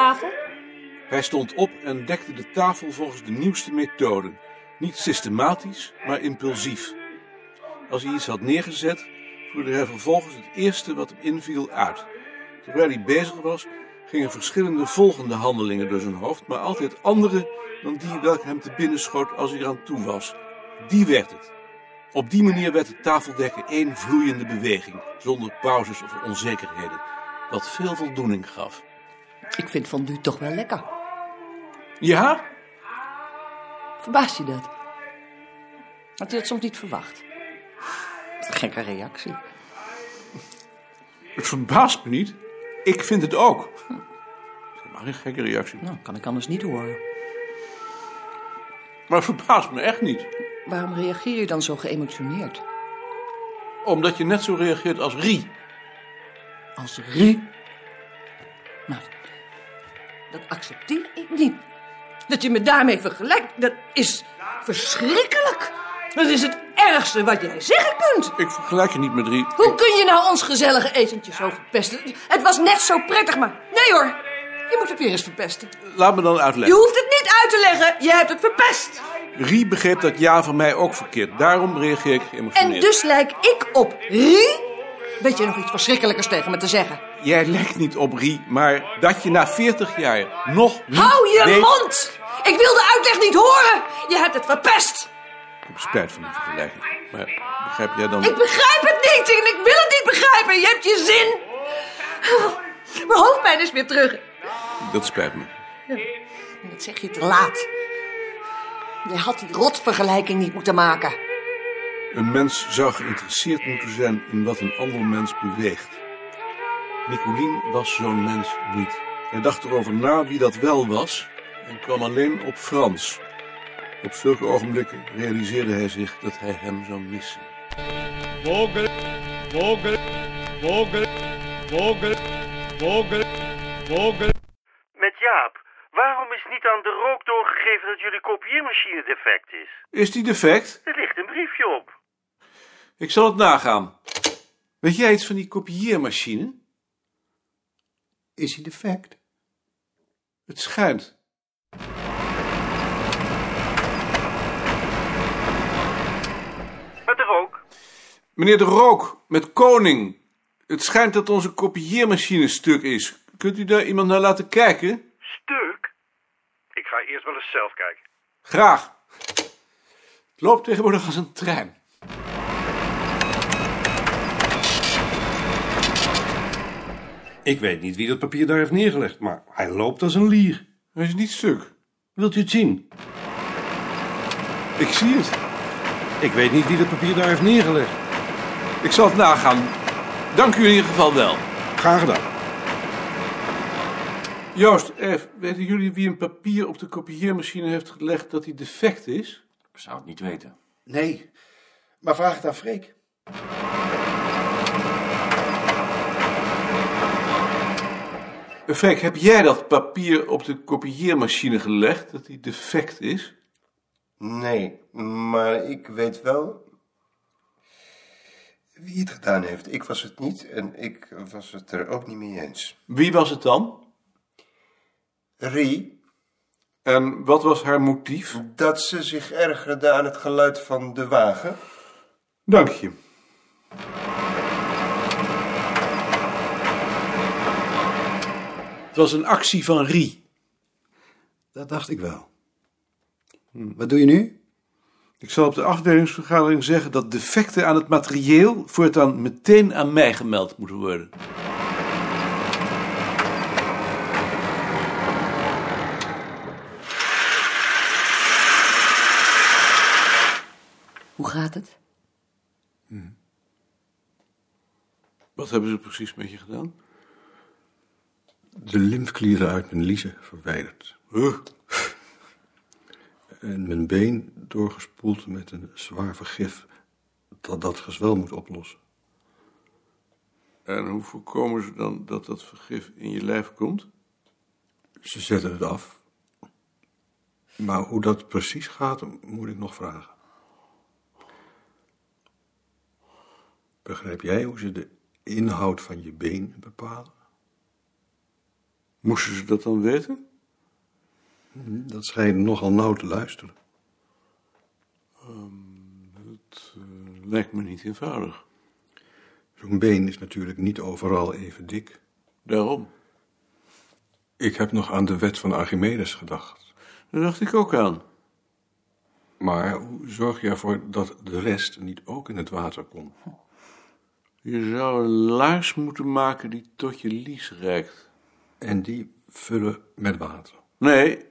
tafel? Hij stond op en dekte de tafel volgens de nieuwste methode. Niet systematisch, maar impulsief. Als hij iets had neergezet, voerde hij vervolgens het eerste wat hem inviel uit. Terwijl hij bezig was, gingen verschillende volgende handelingen door zijn hoofd, maar altijd andere dan die welke hem te binnen schoot als hij eraan toe was. Die werd het. Op die manier werd het tafeldekken één vloeiende beweging, zonder pauzes of onzekerheden, wat veel voldoening gaf. Ik vind fondue toch wel lekker. Ja? Verbaast je dat? Had je dat soms niet verwacht? Gekke reactie. Het verbaast me niet. Ik vind het ook. Dat is helemaal geen gekke reactie. Nou, kan ik anders niet horen. Maar het verbaast me echt niet. Waarom reageer je dan zo geëmotioneerd? Omdat je net zo reageert als Rie. Als Rie? Dat accepteer ik niet. Dat je me daarmee vergelijkt, dat is verschrikkelijk. Dat is het ergste wat jij zeggen kunt. Ik vergelijk je niet met Rie. Hoe kun je nou ons gezellige etentje zo verpesten? Het was net zo prettig, maar... Nee hoor, je moet het weer eens verpesten. Laat me dan Je uitleggen. hoeft het niet uit te leggen, je hebt het verpest. Rie begreep dat ja van mij ook verkeerd. Daarom reageer ik emotioneel. En dus lijk ik op Rie? Weet je nog iets verschrikkelijkers tegen me te zeggen? Jij lijkt niet op Rie, maar dat je na 40 jaar nog niet Hou je weet- mond! Ik wil de uitleg niet horen! Je hebt het verpest! Ik heb spijt van die vergelijking. Maar begrijp jij dan... Ik begrijp het niet en ik wil het niet begrijpen. Je hebt je zin. Mijn hoofdpijn is weer terug. Dat spijt me. Dat zeg je te laat. Je had die rotvergelijking niet moeten maken. Een mens zou geïnteresseerd moeten zijn in wat een ander mens beweegt. Nicolien was zo'n mens niet. Hij dacht erover na wie dat wel was en kwam alleen op Frans. Op zulke ogenblikken realiseerde hij zich dat hij hem zou missen. Vogel, vogel, vogel, vogel, vogel, vogel. Met Jaap, waarom is niet aan de rook doorgegeven dat jullie kopieermachine defect is? Is die defect? Er ligt een briefje op. Ik zal het nagaan. Weet jij iets van die kopieermachine? Is hij defect? Het schijnt. Met de rook? Meneer de Rook, met Koning. Het schijnt dat onze kopieermachine stuk is. Kunt u daar iemand naar laten kijken? Stuk? Ik ga eerst wel eens zelf kijken. Graag. Het loopt tegenwoordig als een trein. Ik weet niet wie dat papier daar heeft neergelegd, maar hij loopt als een lier. Hij is niet stuk. Wilt u het zien? Ik zie het. Ik weet niet wie dat papier daar heeft neergelegd. Ik zal het nagaan. Dank u in ieder geval wel. Graag gedaan. Joost, Eve, weten jullie wie een papier op de kopieermachine heeft gelegd dat hij defect is? Ik zou het niet weten. Nee, maar vraag het aan Freek. Freek, heb jij dat papier op de kopieermachine gelegd dat hij defect is? Nee, maar ik weet wel wie het gedaan heeft. Ik was het niet en ik was het er ook niet mee eens. Wie was het dan? Rie, En wat was haar motief? dat ze zich ergerde aan het geluid van de wagen. Dank je. Was een actie van Rie. Dat dacht ik wel. Wat doe je nu? Ik zal op de afdelingsvergadering zeggen dat defecten aan het materieel voortaan meteen aan mij gemeld moeten worden. Hoe gaat het? Wat hebben ze precies met je gedaan? De lymfklieren uit mijn liezen verwijderd. En mijn been doorgespoeld met een zwaar vergif dat dat gezwel moet oplossen. En hoe voorkomen ze dan dat dat vergif in je lijf komt? Ze zetten het af. Maar hoe dat precies gaat, moet ik nog vragen. Begrijp jij hoe ze de inhoud van je been bepalen? Moesten ze dat dan weten? Dat schijnt nogal nauw te luisteren. Het eh, lijkt me niet eenvoudig. Zo'n been is natuurlijk niet overal even dik. Daarom. Ik heb nog aan de wet van Archimedes gedacht. Daar dacht ik ook aan. Maar hoe zorg je ervoor dat de rest niet ook in het water komt? Je zou een laars moeten maken die tot je lies reikt. En die vullen met water. Nee,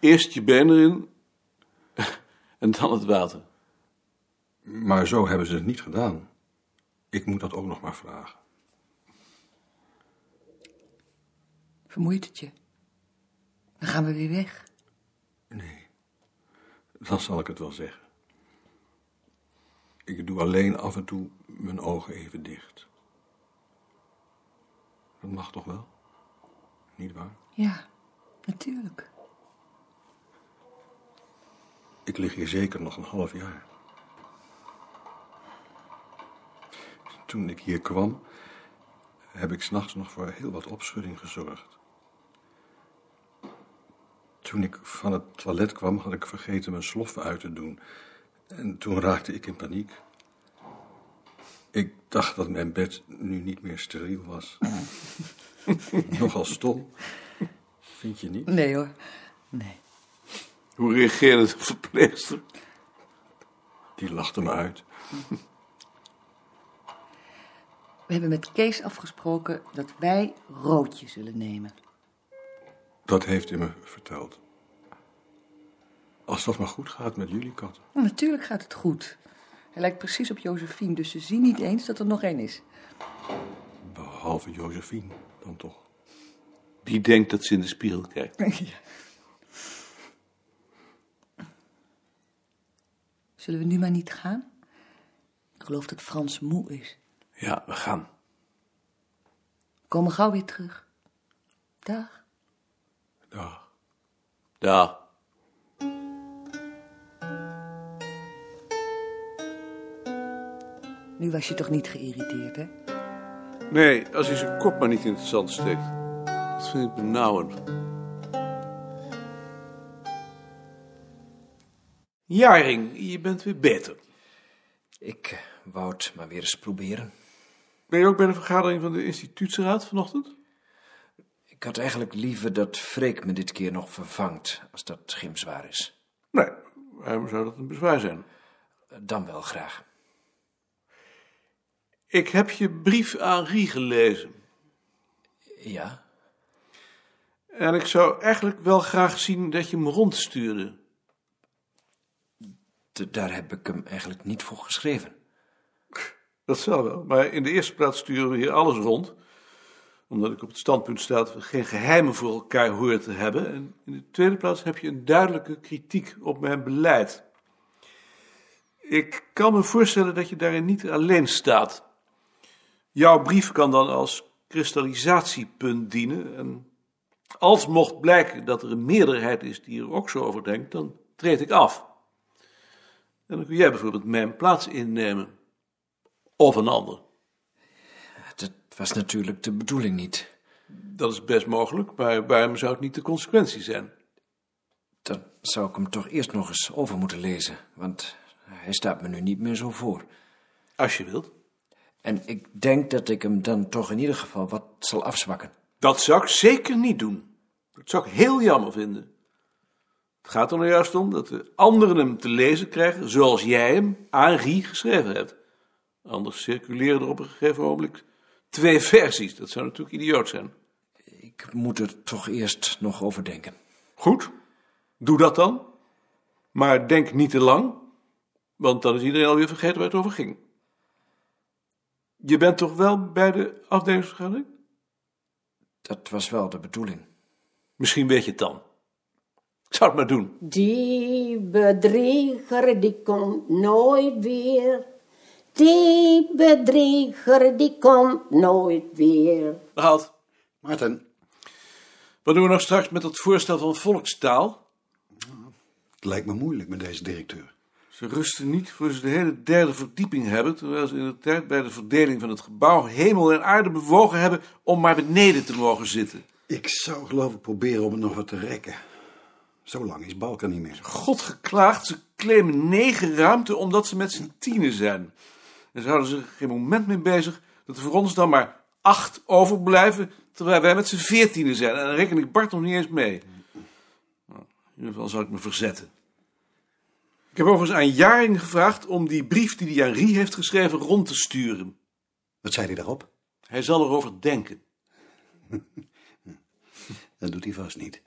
eerst je been erin en dan het water. Maar zo hebben ze het niet gedaan. Ik moet dat ook nog maar vragen. Vermoeit het je? Dan gaan we weer weg. Nee, dan zal ik het wel zeggen. Ik doe alleen af en toe mijn ogen even dicht. Dat mag toch wel? Niet waar? Ja, natuurlijk. Ik lig hier zeker nog een half jaar. Toen ik hier kwam, heb ik s'nachts nog voor heel wat opschudding gezorgd. Toen ik van het toilet kwam, had ik vergeten mijn sloffen uit te doen. En toen raakte ik in paniek. Ik dacht dat mijn bed nu niet meer steriel was. Nogal stom. Vind je niet? Nee hoor. Nee. Hoe reageerde de verpleegster? Die lachte me uit. We hebben met Kees afgesproken dat wij roodje zullen nemen. Dat heeft hij me verteld. Als dat maar goed gaat met jullie katten. Nou, natuurlijk gaat het goed. Hij lijkt precies op Josephine, dus ze zien niet eens dat er nog één is. Behalve Josephine, dan toch. Die denkt dat ze in de spiegel kijkt. Zullen we nu maar niet gaan? Ik geloof dat Frans moe is. Ja, we gaan. We komen gauw weer terug. Dag. Dag. Dag. Nu was je toch niet geïrriteerd, hè? Nee, als hij zijn kop maar niet in het zand steekt. Dat vind ik benauwend. Jaring, je bent weer beter. Ik wou het maar weer eens proberen. Ben je ook bij de vergadering van de instituutsraad vanochtend? Ik had eigenlijk liever dat Freek me dit keer nog vervangt, als dat schimzwaar is. Nee, waarom zou dat een bezwaar zijn? Dan wel graag. Ik heb je brief aan Rie gelezen. Ja, En ik zou eigenlijk wel graag zien dat je hem rondstuurde. d- daar heb ik hem eigenlijk niet voor geschreven. Dat zal wel. Maar in de eerste plaats sturen we hier alles rond. Omdat ik op het standpunt sta dat we geen geheimen voor elkaar horen te hebben. En in de tweede plaats heb je een duidelijke kritiek op mijn beleid. Ik kan me voorstellen dat je daarin niet alleen staat. Jouw brief kan dan als kristallisatiepunt dienen. En als mocht blijken dat er een meerderheid is die er ook zo over denkt, dan treed ik af. En dan kun jij bijvoorbeeld mijn plaats innemen. Of een ander. Dat was natuurlijk de bedoeling niet. Dat is best mogelijk, maar waarom zou het niet de consequentie zijn? Dan zou ik hem toch eerst nog eens over moeten lezen, want hij staat me nu niet meer zo voor. Als je wilt. En ik denk dat ik hem dan toch in ieder geval wat zal afzwakken. Dat zou ik zeker niet doen. Dat zou ik heel jammer vinden. Het gaat er nou juist om dat de anderen hem te lezen krijgen zoals jij hem aan Rie geschreven hebt. Anders circuleren er op een gegeven ogenblik twee versies. Dat zou natuurlijk idioot zijn. Ik moet er toch eerst nog over denken. Goed, doe dat dan. Maar denk niet te lang, want dan is iedereen alweer vergeten waar het over ging. Je bent toch wel bij de afdelingsvergadering? Dat was wel de bedoeling. Misschien weet je het dan. Ik zou het maar doen. Die bedrieger die komt nooit weer. Die bedrieger die komt nooit weer. Behaald. Maarten, Wat doen we nog straks met dat voorstel van volkstaal? het lijkt me moeilijk met deze directeur. Ze rusten niet voor ze de hele derde verdieping hebben, terwijl ze in de tijd bij de verdeling van het gebouw hemel en aarde bewogen hebben om maar beneden te mogen zitten. Ik zou geloof ik proberen om het nog wat te rekken. Zo lang is Balkan niet meer. God geklaagd, ze claimen negen ruimte omdat ze met z'n tienen zijn. En ze houden zich geen moment mee bezig dat er voor ons dan maar acht overblijven, terwijl wij met z'n veertienen zijn. En dan reken ik Bart nog niet eens mee. Nou, in ieder geval zal ik me verzetten. Ik heb overigens aan Jaring gevraagd om die brief die hij aan Rie heeft geschreven rond te sturen. Wat zei hij daarop? Hij zal erover denken. Dat doet hij vast niet.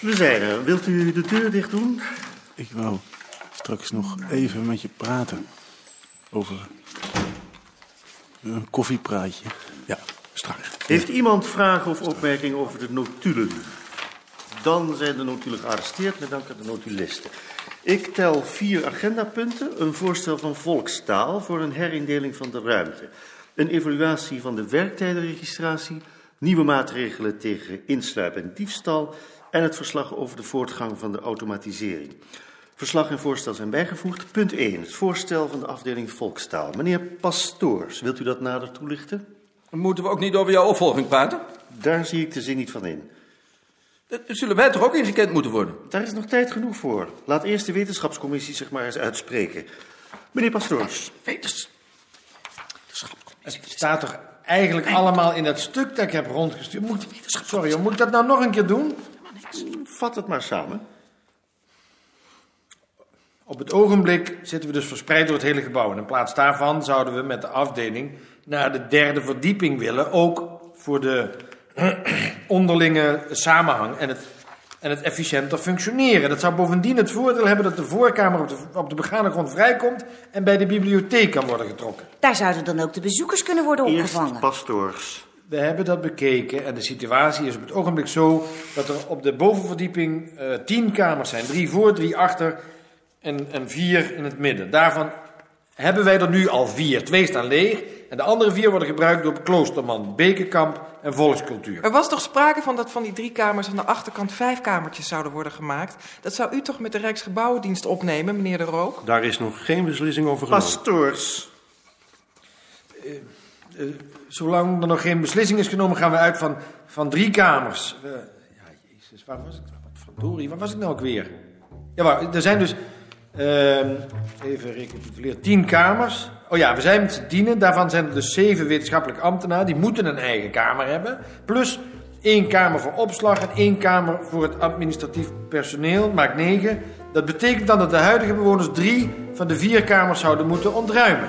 We zijn er. Wilt u de deur dicht doen? Ik wou straks nog even met je praten. Over een koffiepraatje. Ja, straks. Heeft iemand vragen of opmerkingen over de notulen? Dan zijn de notulen gearresteerd met dank aan de notulisten. Ik tel vier agendapunten. Een voorstel van volkstaal voor een herindeling van de ruimte. Een evaluatie van de werktijdenregistratie. Nieuwe maatregelen tegen insluip en diefstal. En het verslag over de voortgang van de automatisering. Verslag en voorstel zijn bijgevoegd. Punt 1. Het voorstel van de afdeling volkstaal. Meneer Pastoors, wilt u dat nader toelichten? Moeten we ook niet over jouw opvolging praten? Daar zie ik de zin niet van in. Dat zullen wij toch ook ingekend moeten worden? Daar is nog tijd genoeg voor. Laat eerst de wetenschapscommissie zich maar eens uitspreken. Meneer Pastoors. Wetens. Het staat toch eigenlijk allemaal in dat stuk dat ik heb rondgestuurd. Moet, sorry, moet ik dat nou nog een keer doen? Vat het maar samen. Op het ogenblik zitten we dus verspreid door het hele gebouw. En in plaats daarvan zouden we met de afdeling naar de derde verdieping willen. Ook voor de onderlinge samenhang en het, en het efficiënter functioneren. Dat zou bovendien het voordeel hebben dat de voorkamer op de, op de begane grond vrijkomt en bij de bibliotheek kan worden getrokken. Daar zouden dan ook de bezoekers kunnen worden opgevangen. Eerst pastoors. We hebben dat bekeken en de situatie is op het ogenblik zo dat er op de bovenverdieping eh, tien kamers zijn. Drie voor, drie achter en, en vier in het midden. Daarvan hebben wij er nu al vier. Twee staan leeg en de andere vier worden gebruikt door Kloosterman, Bekenkamp en Volkscultuur. Er was toch sprake van dat van die drie kamers aan de achterkant vijf kamertjes zouden worden gemaakt? Dat zou u toch met de Rijksgebouwendienst opnemen, meneer De Rook? Daar is nog geen beslissing over genomen. Pastoors. Eh, zolang er nog geen beslissing is genomen, gaan we uit van, van drie kamers. Eh, ja, jezus, waar was ik? Wat verdorie, waar was ik nou ook weer? Ja, maar er zijn dus, even recapituleren, tien kamers. Oh ja, we zijn met z'n tienen. Daarvan zijn er dus zeven wetenschappelijke ambtenaren. Die moeten een eigen kamer hebben. Plus één kamer voor opslag en één kamer voor het administratief personeel. Maakt negen. Dat betekent dan dat de huidige bewoners drie van de vier kamers zouden moeten ontruimen.